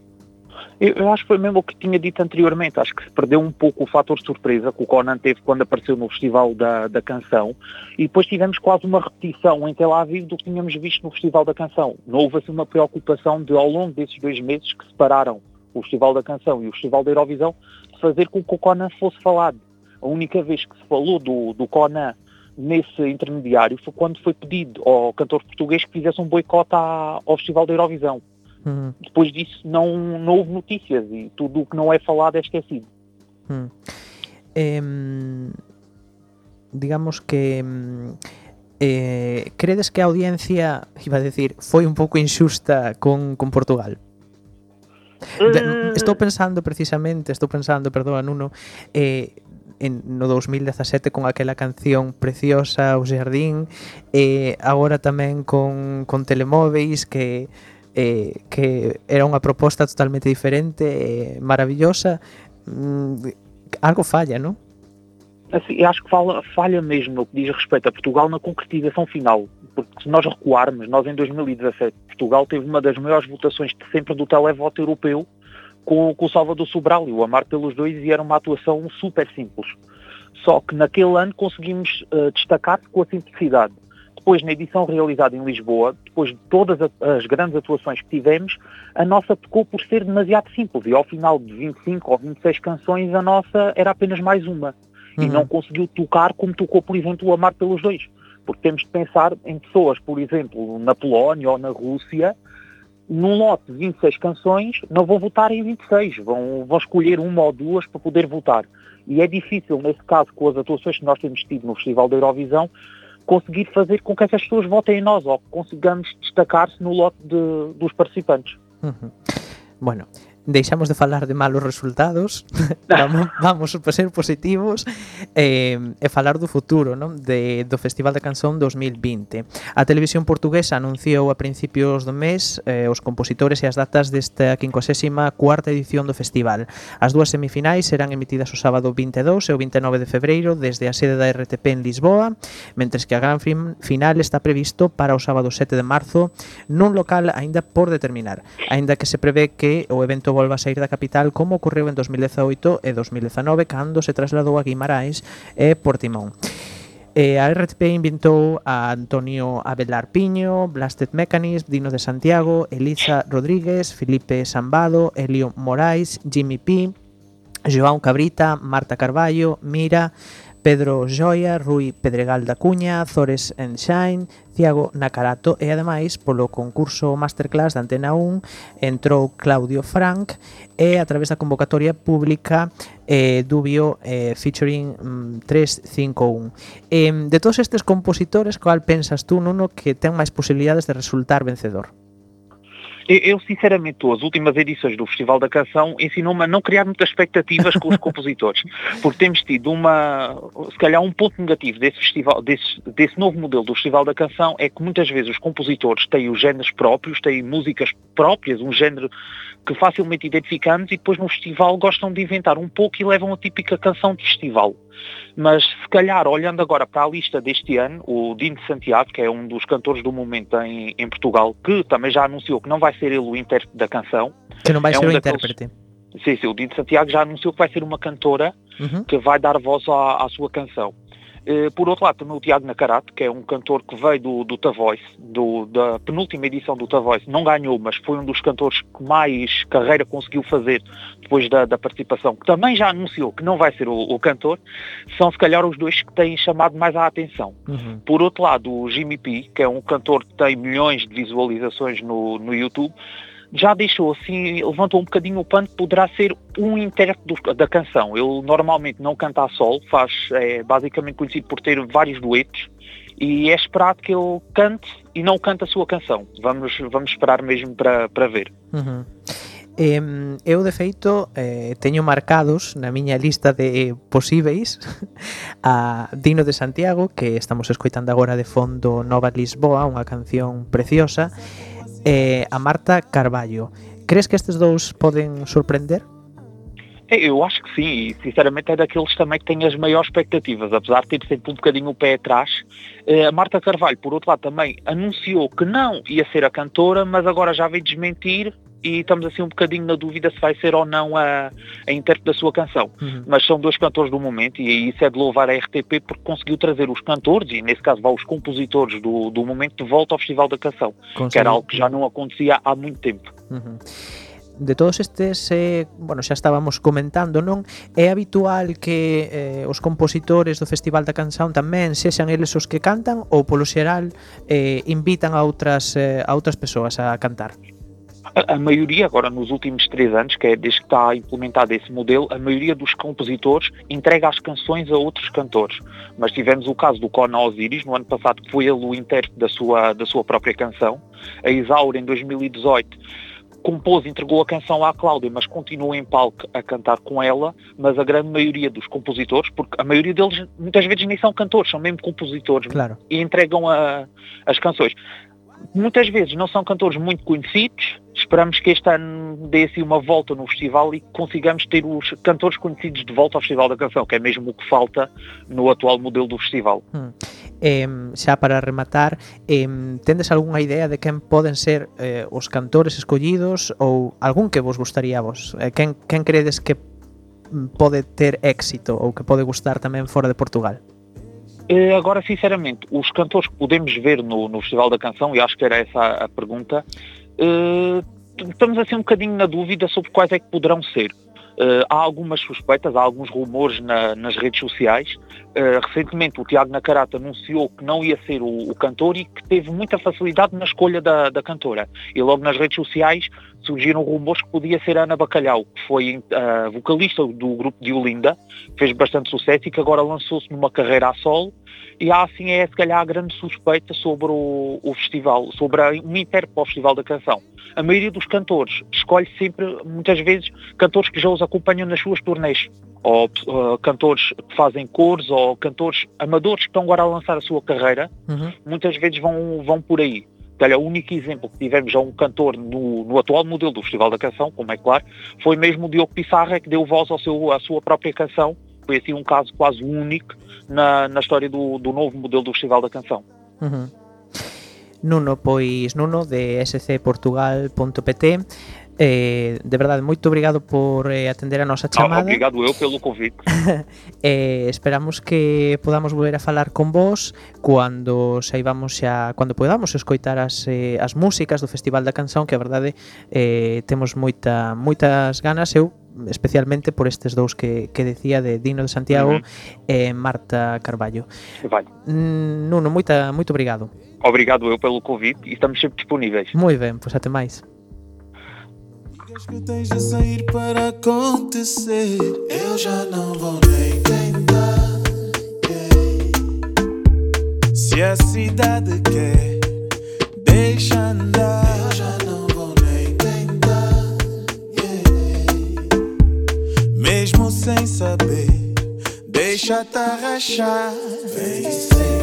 S10: Eu, acho que foi mesmo o que tinha dito anteriormente. Acho que se perdeu um pouco o fator surpresa que o Conan teve quando apareceu no Festival da, da Canção e depois tivemos quase uma repetição em Tel Aviv do que tínhamos visto no Festival da Canção. Não houve assim uma preocupação de, ao longo desses dois meses que separaram o Festival da Canção e o Festival da Eurovisão, de fazer com que o Conan fosse falado. A única vez que se falou do, do Conan nesse intermediário foi quando foi pedido ao cantor português que fizesse um boicote ao Festival da Eurovisão
S1: Uhum.
S10: Depois disso não, não houve notícias e tudo o que não é falado é esquecido.
S1: Uhum. Eh, digamos que eh, credes que a audiencia, iba a decir, foi un pouco inxusta con, con Portugal? De, eh. estou pensando precisamente, estou pensando, perdón, Nuno, eh, en, no 2017 con aquela canción preciosa O Jardín, eh, agora tamén con, con Telemóveis que eh, que era unha proposta totalmente diferente eh, maravillosa mm, algo falla, non?
S10: Assim, acho que falha, falha mesmo no que diz respeito a Portugal na concretização final. Porque se nós recuarmos, nós em 2017, Portugal teve uma das maiores votações de sempre do televoto europeu com, com o Salvador Sobral e o Amar pelos dois e era uma atuação super simples. Só que naquele ano conseguimos eh, destacar com a simplicidade. Depois, na edição realizada em Lisboa, depois de todas as grandes atuações que tivemos, a nossa pecou por ser demasiado simples. E ao final de 25 ou 26 canções, a nossa era apenas mais uma. E
S1: Uhum.
S10: não conseguiu tocar como tocou, por exemplo, o Amar pelos Dois. Porque temos de pensar em pessoas, por exemplo, na Polónia ou na Rússia, num lote de 26 canções, não vão votar em 26, vão, vão escolher uma ou duas para poder votar. E é difícil, nesse caso, com as atuações que nós temos tido no Festival da Eurovisão, conseguir fazer com que essas pessoas votem em nós ou consigamos destacar-se no lote de- dos participantes.
S1: Ujú. Bueno, deixamos de falar de malos resultados, [laughs] vamos, vamos a ser positivos eh, e falar do futuro non? De, do Festival da Canción 2020. A televisión portuguesa anunciou a principios do mes eh, os compositores e as datas desta 54ª edición do festival. As dúas semifinais serán emitidas o sábado 22 e o 29 de febreiro desde a sede da RTP en Lisboa, mentres que a gran final está previsto para o sábado 7 de marzo nun local aínda por determinar, aínda que se prevé que o evento volva a sair da capital como ocorreu en 2018 e 2019 cando se trasladou a Guimarães e Portimón. E a RTP inventou a Antonio Abelar Piño, Blasted Mechanism, Dino de Santiago, Elisa Rodríguez, Felipe Sambado, Elio Morais, Jimmy P, João Cabrita, Marta Carballo, Mira, Pedro Joia, Rui Pedregal da Cuña, Zores Enxain, Tiago Nacarato e ademais polo concurso Masterclass da Antena 1 entrou Claudio Frank e a través da convocatoria pública eh, Dubio eh, featuring mm, 351. Eh, de todos estes compositores, cal pensas tú, Nuno, que ten máis posibilidades de resultar vencedor?
S10: Eu, sinceramente, as últimas edições do Festival da Canção ensinou-me a não criar muitas expectativas com os [laughs] compositores, porque temos tido uma, se calhar um ponto negativo desse festival, desse, desse novo modelo do Festival da Canção é que muitas vezes os compositores têm os géneros próprios, têm músicas próprias, um género que facilmente identificamos e depois no festival gostam de inventar um pouco e levam a típica canção de festival. Mas se calhar, olhando agora para a lista deste ano, o Dino Santiago, que é um dos cantores do momento em, em Portugal, que também já anunciou que não vai ser ele o intérprete da canção.
S1: Que não vai é ser um o daqueles... intérprete.
S10: Sim, sim, o Dino Santiago já anunciou que vai ser uma cantora uhum. que vai dar voz à, à sua canção. Eh, por outro lado, também o Tiago Nacarato, que é um cantor que veio do, do Tavoice, do, da penúltima edição do Tavoice, não ganhou, mas foi um dos cantores que mais carreira conseguiu fazer depois da, da participação, que também já anunciou que não vai ser o, o, cantor, são se calhar os dois que têm chamado mais a atenção. Uhum. Por outro lado, o Jimmy P, que é um cantor que tem milhões de visualizações no, no YouTube, já deixou assim, levantou um bocadinho o pano, poderá ser um intérprete do, da canção. Ele normalmente não canta a sol, faz, é basicamente conhecido por ter vários duetos e é esperado que ele cante e não cante a sua canção. Vamos, vamos esperar mesmo para, para ver.
S1: Uhum. Eu, de feito, eh, teño marcados na miña lista de posíveis [laughs] a Dino de Santiago, que estamos escoitando agora de fondo Nova Lisboa, unha canción preciosa, e a Marta Carballo. Crees que estes dous poden sorprender?
S10: Eu acho que sim, e sinceramente é daqueles também que têm as maiores expectativas, apesar de ter sempre um bocadinho o pé atrás. A Marta Carvalho, por outro lado, também anunciou que não ia ser a cantora, mas agora já veio desmentir e estamos assim um bocadinho na dúvida se vai ser ou não a, a intérprete da sua canção. Uhum. Mas são dois cantores do momento e isso é de louvar a RTP porque conseguiu trazer os cantores e nesse caso vá os compositores do, do momento de volta ao Festival da Canção, que era algo que já não acontecia há muito tempo.
S1: Uhum de todos estes, eh, bueno, xa estábamos comentando, non? É habitual que eh, os compositores do Festival da Canção tamén sexan eles os que cantan ou polo xeral eh, invitan a outras eh, a outras persoas a cantar?
S10: A, maioria, agora nos últimos três anos, que é desde que está implementado esse modelo, a maioria dos compositores entrega as canções a outros cantores. Mas tivemos o caso do Conan Osiris, no ano passado, que foi ele o intérprete da sua, da sua própria canção. A Isaura, em 2018, compôs, entregou a canção à Cláudia, mas continua em palco a cantar com ela, mas a grande maioria dos compositores, porque a maioria deles muitas vezes nem são cantores, são mesmo compositores
S1: claro.
S10: e entregam a, as canções muitas vezes não são cantores muito conhecidos. Esperamos que este ano dê assim uma volta no festival e consigamos ter os cantores conhecidos de volta ao Festival da Canção, que é mesmo o que falta no atual modelo do festival.
S1: Hum. Eh, xa para rematar, eh, tendes algunha idea de quen poden ser eh, os cantores escollidos ou algún que vos gustaría vos? Eh, quen, quen credes que pode ter éxito ou que pode gustar tamén fora de Portugal?
S10: Eh, agora, sinceramente, os cantores que podemos ver no, no Festival da Canção, e acho que era essa a, a pergunta, uh, estamos assim um bocadinho na dúvida sobre quais é que poderão ser. Uh, há algumas suspeitas, há alguns rumores na, nas redes sociais. Uh, recentemente o Tiago Nacarata anunciou que não ia ser o, o, cantor e que teve muita facilidade na escolha da, da cantora. E logo nas redes sociais surgiram rumores que podia ser Ana Bacalhau, que foi a vocalista do grupo de Olinda, fez bastante sucesso e que agora lançou-se numa carreira a solo e há assim é se calhar a grande suspeita sobre o, o festival, sobre a, um intérprete para o Festival da Canção. A maioria dos cantores escolhe sempre, muitas vezes, cantores que já os acompanham nas suas turnês, ou uh, cantores que fazem cores, ou cantores amadores que estão agora a lançar a sua carreira,
S1: Uhum.
S10: muitas vezes vão, vão por aí. Olha, o único exemplo que tivemos a um cantor no, no atual modelo do Festival da Canção, como é claro, foi mesmo o Diogo Pissarra que deu voz ao seu, à sua própria canção. foi assim um caso quase único na, na história do, do novo modelo do Festival da Canção.
S1: Uhum. Nuno, pois Nuno de scportugal.pt Eh, de verdade, moito obrigado por eh, atender a nosa
S10: ah,
S1: chamada.
S10: Ah, obrigado eu pelo convite. [laughs]
S1: eh, esperamos que podamos volver a falar con vos cando saibamos xa cando podamos escoitar as, eh, as músicas do Festival da Canción, que a verdade eh, temos moita moitas ganas eu especialmente por estes dous que, que decía de Dino de Santiago
S10: uh -huh.
S1: e Marta Carballo.
S10: Vale.
S1: Mm, Nuno, moita, moito obrigado.
S10: Obrigado eu pelo convite e estamos sempre disponíveis.
S1: Moi ben, pois até máis.
S3: que tens de sair para acontecer Eu já não vou nem tentar yeah. Se a cidade quer Deixa andar Reşat Reşat Veysel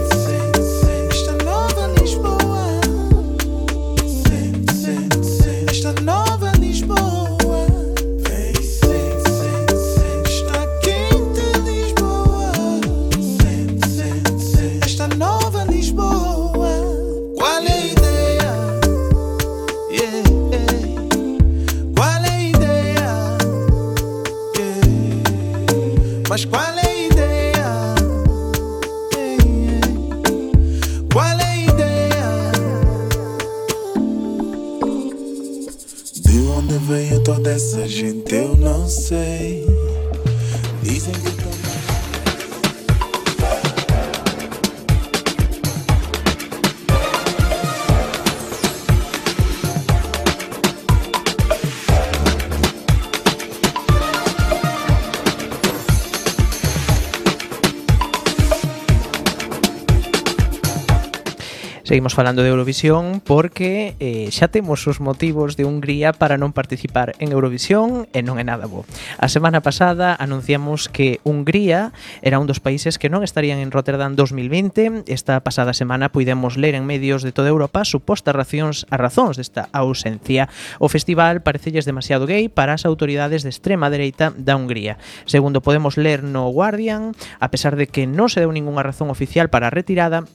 S1: seguimos falando de Eurovisión porque eh, xa temos os motivos de Hungría para non participar en Eurovisión e non é nada bo. A semana pasada anunciamos que Hungría era un dos países que non estarían en Rotterdam 2020. Esta pasada semana puidemos ler en medios de toda Europa supostas racións a razóns desta ausencia. O festival parecelles demasiado gay para as autoridades de extrema dereita da Hungría. Segundo podemos ler no Guardian, a pesar de que non se deu ningunha razón oficial para a retirada,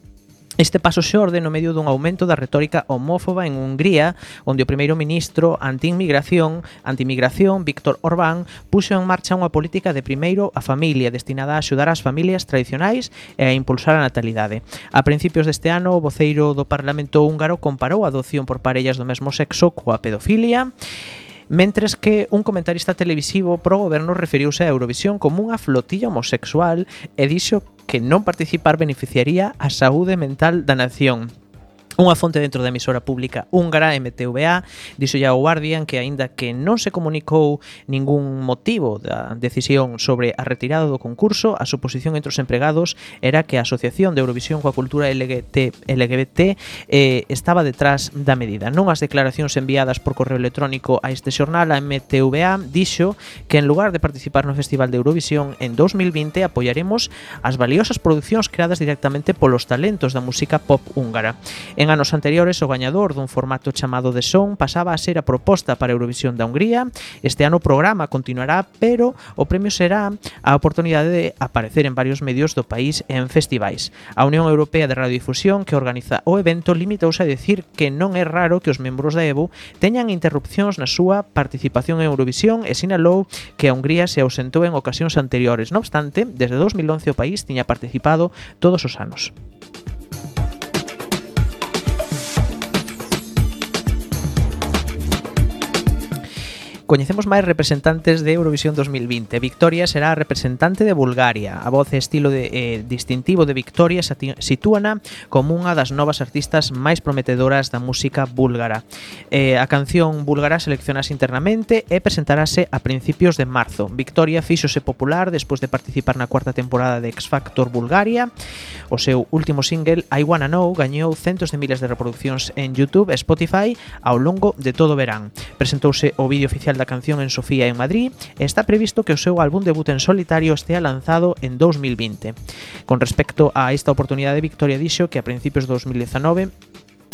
S1: Este paso xorde no medio dun aumento da retórica homófoba en Hungría, onde o primeiro ministro anti-inmigración, anti-inmigración Víctor Orbán, puxo en marcha unha política de primeiro a familia destinada a axudar as familias tradicionais e a impulsar a natalidade. A principios deste ano, o voceiro do Parlamento húngaro comparou a adopción por parellas do mesmo sexo coa pedofilia mentres que un comentarista televisivo pro goberno referiuse a Eurovisión como unha flotilla homosexual e dixo que non participar beneficiaría a saúde mental da nación. Unha fonte dentro da emisora pública húngara MTVA dixo ya o Guardian que aínda que non se comunicou ningún motivo da decisión sobre a retirada do concurso, a suposición entre os empregados era que a Asociación de Eurovisión coa Cultura LGBT, LGBT eh, estaba detrás da medida. Non as declaracións enviadas por correo electrónico a este xornal, a MTVA dixo que en lugar de participar no Festival de Eurovisión en 2020 apoiaremos as valiosas producións creadas directamente polos talentos da música pop húngara. En En anos anteriores, o gañador dun formato chamado de son pasaba a ser a proposta para Eurovisión da Hungría. Este ano o programa continuará, pero o premio será a oportunidade de aparecer en varios medios do país e en festivais. A Unión Europea de Radiodifusión que organiza o evento limitouse a decir que non é raro que os membros da EBU teñan interrupcións na súa participación en Eurovisión e sinalou que a Hungría se ausentou en ocasións anteriores. Non obstante, desde 2011 o país tiña participado todos os anos. Coñecemos máis representantes de Eurovisión 2020. Victoria será a representante de Bulgaria. A voz e estilo de, eh, distintivo de Victoria sitúana como unha das novas artistas máis prometedoras da música búlgara. Eh, a canción búlgara seleccionase internamente e presentarase a principios de marzo. Victoria fíxose popular despois de participar na cuarta temporada de X Factor Bulgaria. O seu último single, I Wanna Know, gañou centos de miles de reproduccións en YouTube e Spotify ao longo de todo o verán. Presentouse o vídeo oficial Da Canción en Sofía en Madrid e está previsto que o seu álbum debut en solitario estea lanzado en 2020. Con respecto a esta oportunidade, Victoria dixo que a principios de 2019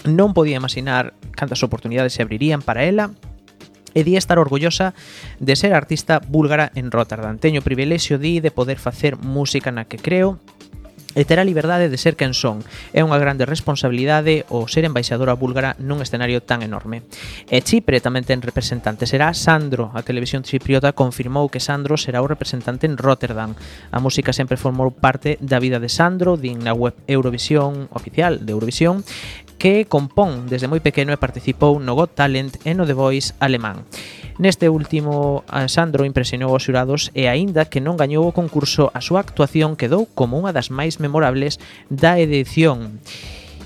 S1: non podía imaginar cantas oportunidades se abrirían para ela e di estar orgullosa de ser artista búlgara en Rotterdam. Teño o privilexio di de poder facer música na que creo e terá liberdade de ser quen son. É unha grande responsabilidade o ser embaixadora búlgara nun escenario tan enorme. E Chipre tamén ten representante. Será Sandro. A televisión chipriota confirmou que Sandro será o representante en Rotterdam. A música sempre formou parte da vida de Sandro, din na web Eurovisión oficial de Eurovisión, que compón desde moi pequeno e participou no Got Talent e no The Voice alemán. Neste último, Sandro impresionou os xurados e aínda que non gañou o concurso, a súa actuación quedou como unha das máis memorables da edición.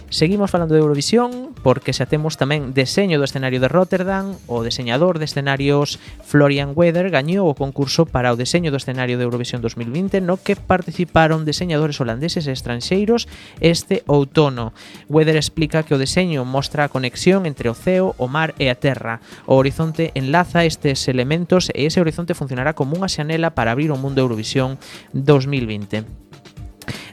S1: Seguimos falando de Eurovisión porque xa temos tamén deseño do escenario de Rotterdam, o deseñador de escenarios Florian Weather gañou o concurso para o deseño do escenario de Eurovisión 2020 no que participaron deseñadores holandeses e estranxeiros este outono. Weather explica que o deseño mostra a conexión entre o ceo, o mar e a terra. O horizonte enlaza estes elementos e ese horizonte funcionará como unha xanela para abrir o mundo Eurovisión 2020.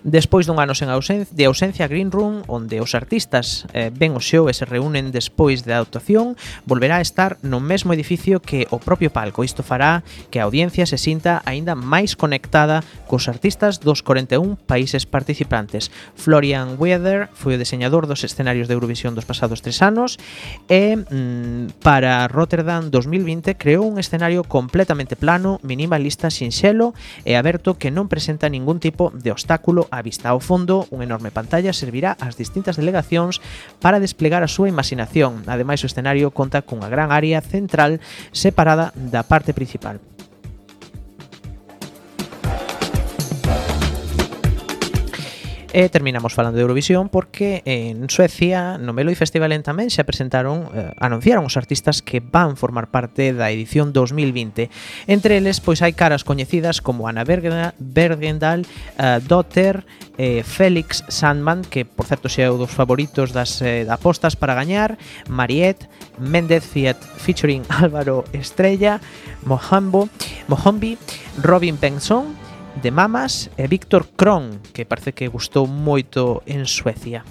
S1: Despois dun ano sen ausencia, de ausencia Green Room, onde os artistas eh, ben o show e se reúnen despois da actuación, volverá a estar no mesmo edificio que o propio palco. Isto fará que a audiencia se sinta aínda máis conectada cos artistas dos 41 países participantes. Florian Weather foi o diseñador dos escenarios de Eurovisión dos pasados tres anos e mm, para Rotterdam 2020 creou un escenario completamente plano, minimalista, sinxelo e aberto que non presenta ningún tipo de obstáculo a vista ao fondo, unha enorme pantalla servirá ás distintas delegacións para desplegar a súa imaginación. Ademais, o escenario conta cunha gran área central separada da parte principal. E terminamos falando de Eurovisión porque en Suecia, no Meloi Festival en tamén se presentaron, eh, anunciaron os artistas que van formar parte da edición 2020. Entre eles, pois hai caras coñecidas como Ana Bergendal, eh, Dotter, eh, Félix Sandman, que por certo xa é o dos favoritos das eh, apostas para gañar, Mariette, Méndez Fiat featuring [laughs] Álvaro Estrella, Mohambo, Mohombi, Robin Benson, de Mamas e Víctor Kron, que parece que gustou moito en Suecia.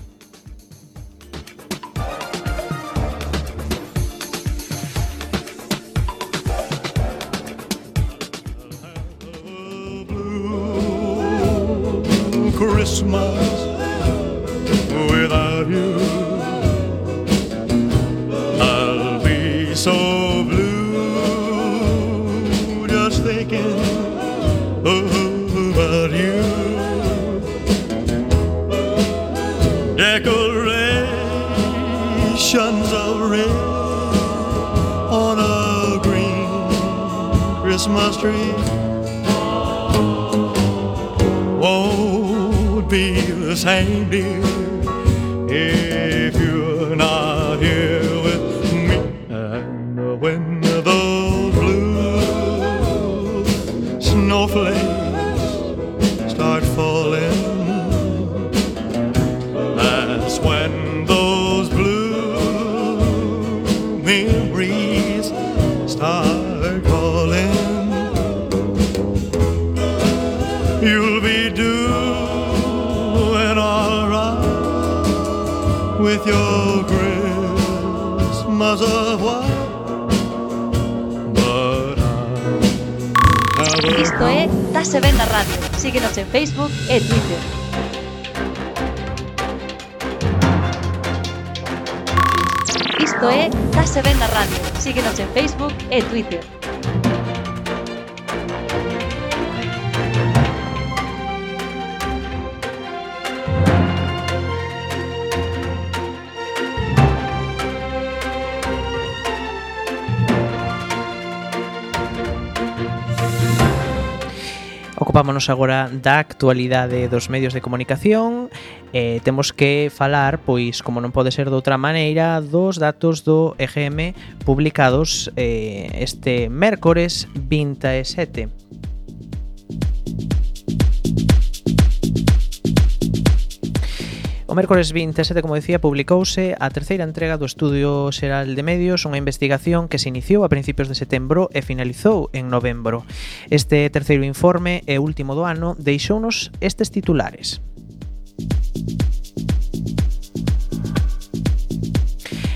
S11: Christmas tree. Won't be the same, dear, if you're not here
S12: Se ven na radio. Síguenos en Facebook e Twitter. Isto é Da se ve na radio. Síguenos en Facebook e Twitter.
S1: ocupámonos agora da actualidade dos medios de comunicación eh, temos que falar, pois, como non pode ser de outra maneira, dos datos do EGM publicados eh, este mércores 27. O mércores 27, como dicía, publicouse a terceira entrega do Estudio Xeral de Medios, unha investigación que se iniciou a principios de setembro e finalizou en novembro. Este terceiro informe e último do ano deixounos estes titulares.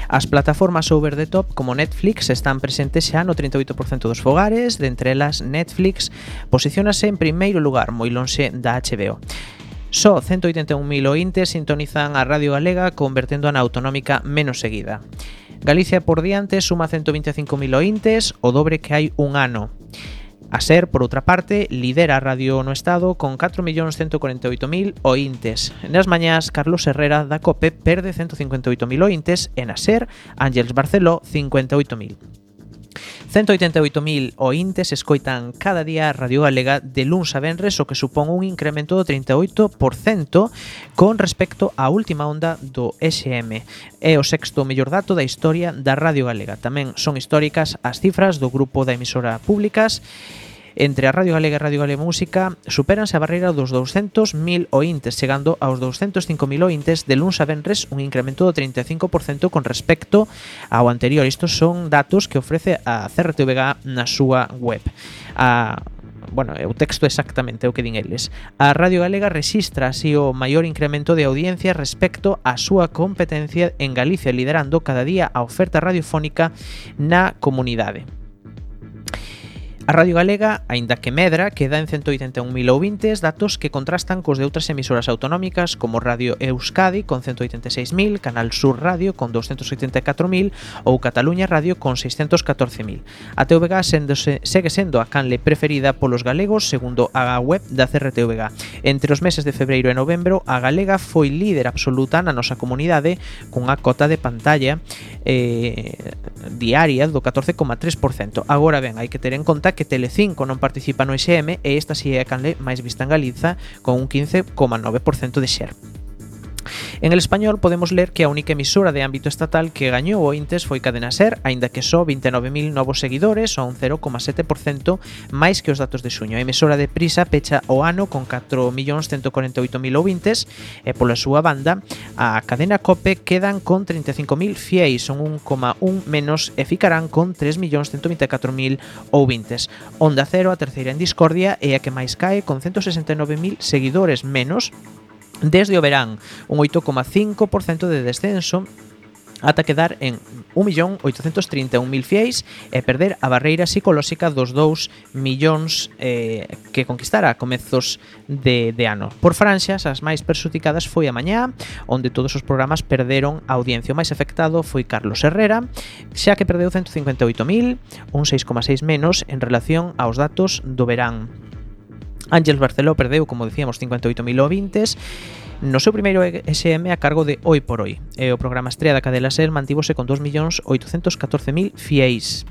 S1: As plataformas over the top como Netflix están presentes xa no 38% dos fogares, dentre elas Netflix posicionase en primeiro lugar moi lonxe da HBO. Só 181.000 ointes sintonizan a Radio Galega convertendo na autonómica menos seguida. Galicia por diante suma 125.000 ointes, o dobre que hai un ano. A SER, por outra parte, lidera a radio no Estado con 4.148.000 ointes. Nas mañás, Carlos Herrera da COPE perde 158.000 ointes e na SER, Ángels Barceló, 58.000. 188.000 ointes escoitan cada día a Radio Galega de luns a venres, o que supón un incremento do 38% con respecto á última onda do SM. É o sexto mellor dato da historia da Radio Galega. Tamén son históricas as cifras do grupo da emisora públicas Entre a Radio Galega e Radio Galega Música superanse a barreira dos 200.000 ointes, chegando aos 205.000 ointes de luns a venres un incremento do 35% con respecto ao anterior. Estos son datos que ofrece a CRTVG na súa web. A bueno, o texto exactamente o que din eles. A Radio Galega rexistra así o maior incremento de audiencia respecto á súa competencia en Galicia, liderando cada día a oferta radiofónica na comunidade. A Radio Galega, aínda que medra, queda en 181.000 ouvintes, datos que contrastan cos de outras emisoras autonómicas como Radio Euskadi con 186.000, Canal Sur Radio con 284.000 ou Cataluña Radio con 614.000. A TVG sendose, segue sendo a canle preferida polos galegos segundo a web da CRTVG. Entre os meses de febreiro e novembro, a Galega foi líder absoluta na nosa comunidade cunha cota de pantalla eh, diarias do 14,3%. Agora ben, hai que ter en conta que Telecinco non participa no SM e esta si é a canle máis vista en Galiza con un 15,9% de share. En el español podemos ler que a única emisora de ámbito estatal que gañou o Intes foi Cadena Ser, aínda que só 29.000 novos seguidores ou un 0,7% máis que os datos de xuño. A emisora de Prisa pecha o ano con 4.148.000 ouvintes e pola súa banda a cadena COPE quedan con 35.000 fieis, son 1,1 menos e ficarán con 3.124.000 ouvintes. Onda Cero, a terceira en discordia, é a que máis cae con 169.000 seguidores menos desde o verán, un 8,5% de descenso ata quedar en 1.831.000 fiéis e perder a barreira psicolóxica dos 2 millóns eh, que conquistara a comezos de, de ano. Por Franxas, as máis persuticadas foi a mañá, onde todos os programas perderon a audiencia. O máis afectado foi Carlos Herrera, xa que perdeu 158.000, un 6,6 menos en relación aos datos do verán. Ángel Barceló perdeu, como decíamos, 58.000 ouvintes No seu primeiro SM a cargo de Hoy por Hoy E o programa estrela da Cadela Ser mantívose con 2.814.000 fiéis.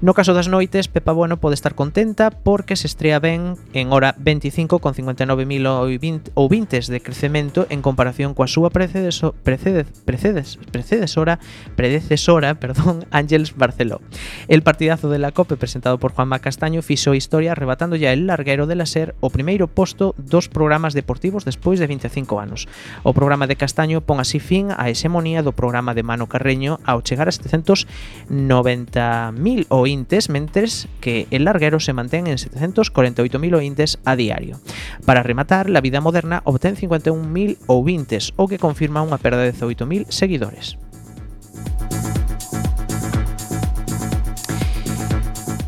S1: No caso das noites, Pepa Bueno pode estar contenta porque se estrea ben en hora 25 con 59.000 ou 20 de crecemento en comparación coa súa precedeso, precedes, precedes, predecesora, predecesora, [laughs] perdón, Ángels Barceló. El partidazo de la COPE presentado por Juanma Castaño fixo historia arrebatando ya el larguero de la SER o primeiro posto dos programas deportivos despois de 25 anos. O programa de Castaño pon así fin á hexemonía do programa de Mano Carreño ao chegar a 790.000 ou ointes, mentres que el larguero se mantén en 748.000 ointes a diario. Para rematar, la vida moderna obtén 51.000 ointes, o que confirma unha perda de 18.000 seguidores.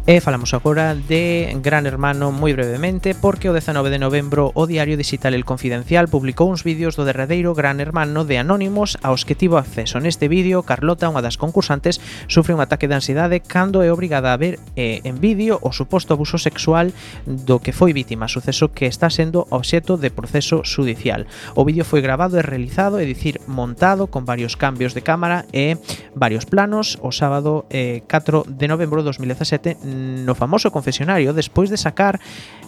S1: E falamos agora de Gran Hermano moi brevemente porque o 19 de novembro o diario digital El Confidencial publicou uns vídeos do derradeiro Gran Hermano de Anónimos aos que tivo acceso. Neste vídeo, Carlota, unha das concursantes, sufre un ataque de ansiedade cando é obrigada a ver eh, en vídeo o suposto abuso sexual do que foi vítima, suceso que está sendo obxeto de proceso judicial. O vídeo foi grabado e realizado, é dicir, montado con varios cambios de cámara e varios planos o sábado eh, 4 de novembro de 2017 no famoso confesionario despois de sacar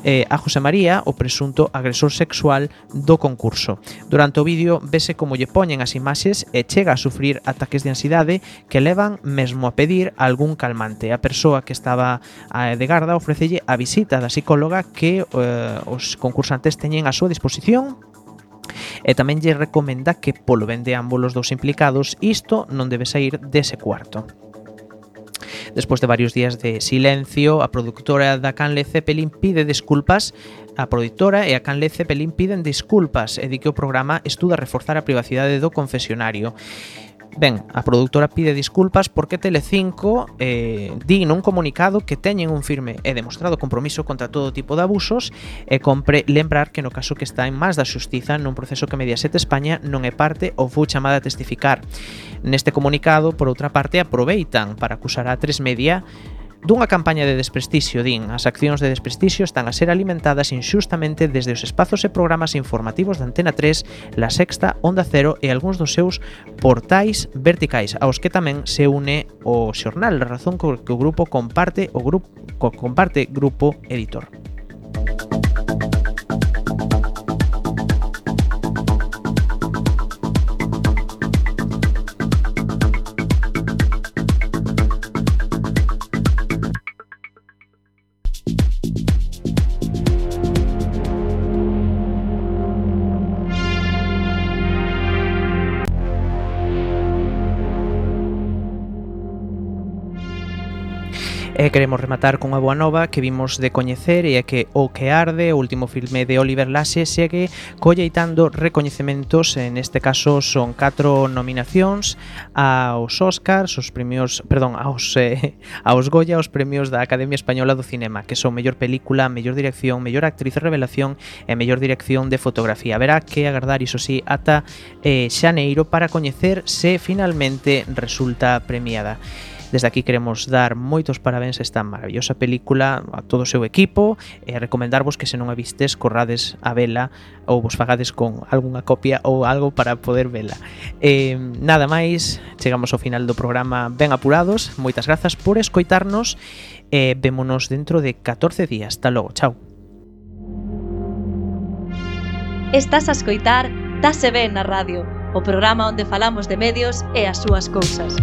S1: eh, a José María, o presunto agresor sexual do concurso. Durante o vídeo vese como lle poñen as imaxes e chega a sufrir ataques de ansiedade que levan mesmo a pedir algún calmante. A persoa que estaba eh, de garda ofrecelle a visita da psicóloga que eh, os concursantes teñen a súa disposición e tamén lle recomenda que polo ben de ámbolos dos implicados isto non debe sair dese cuarto. Despois de varios días de silencio, a productora da Canle Zeppelin pide desculpas A produtora e a Canle Zeppelin piden desculpas e di que o programa estuda reforzar a privacidade do confesionario. Ben, a produtora pide disculpas porque Telecinco eh, di nun comunicado que teñen un firme e demostrado compromiso contra todo tipo de abusos e compre lembrar que no caso que está en más da xustiza nun proceso que Mediaset España non é parte ou foi chamada a testificar. Neste comunicado, por outra parte, aproveitan para acusar a 3 Media Dunha campaña de desprestixio, din, as accións de desprestixio están a ser alimentadas inxustamente desde os espazos e programas informativos da Antena 3, La Sexta, Onda Cero e algúns dos seus portais verticais, aos que tamén se une o xornal, razón co que o grupo comparte o grupo co comparte grupo editor. E queremos rematar con unha boa nova que vimos de coñecer e é que O que arde, o último filme de Oliver Lasse, segue colleitando recoñecementos, en este caso son 4 nominacións aos Oscars, os premios, perdón, aos, eh, [laughs] aos Goya, os premios da Academia Española do Cinema, que son mellor película, mellor dirección, mellor actriz revelación e mellor dirección de fotografía. Verá que agardar, iso sí, ata eh, xaneiro para coñecer se finalmente resulta premiada. Desde aquí queremos dar moitos parabéns a esta maravillosa película, a todo o seu equipo, e recomendarvos que se non a vistes, corrades a vela ou vos fagades con algunha copia ou algo para poder vela. Eh, nada máis, chegamos ao final do programa ben apurados. Moitas grazas por escoitarnos e eh, vémonos dentro de 14 días. Hasta logo, chao.
S12: Estás a escoitar Tase Ben na radio, o programa onde falamos de medios e as súas cousas.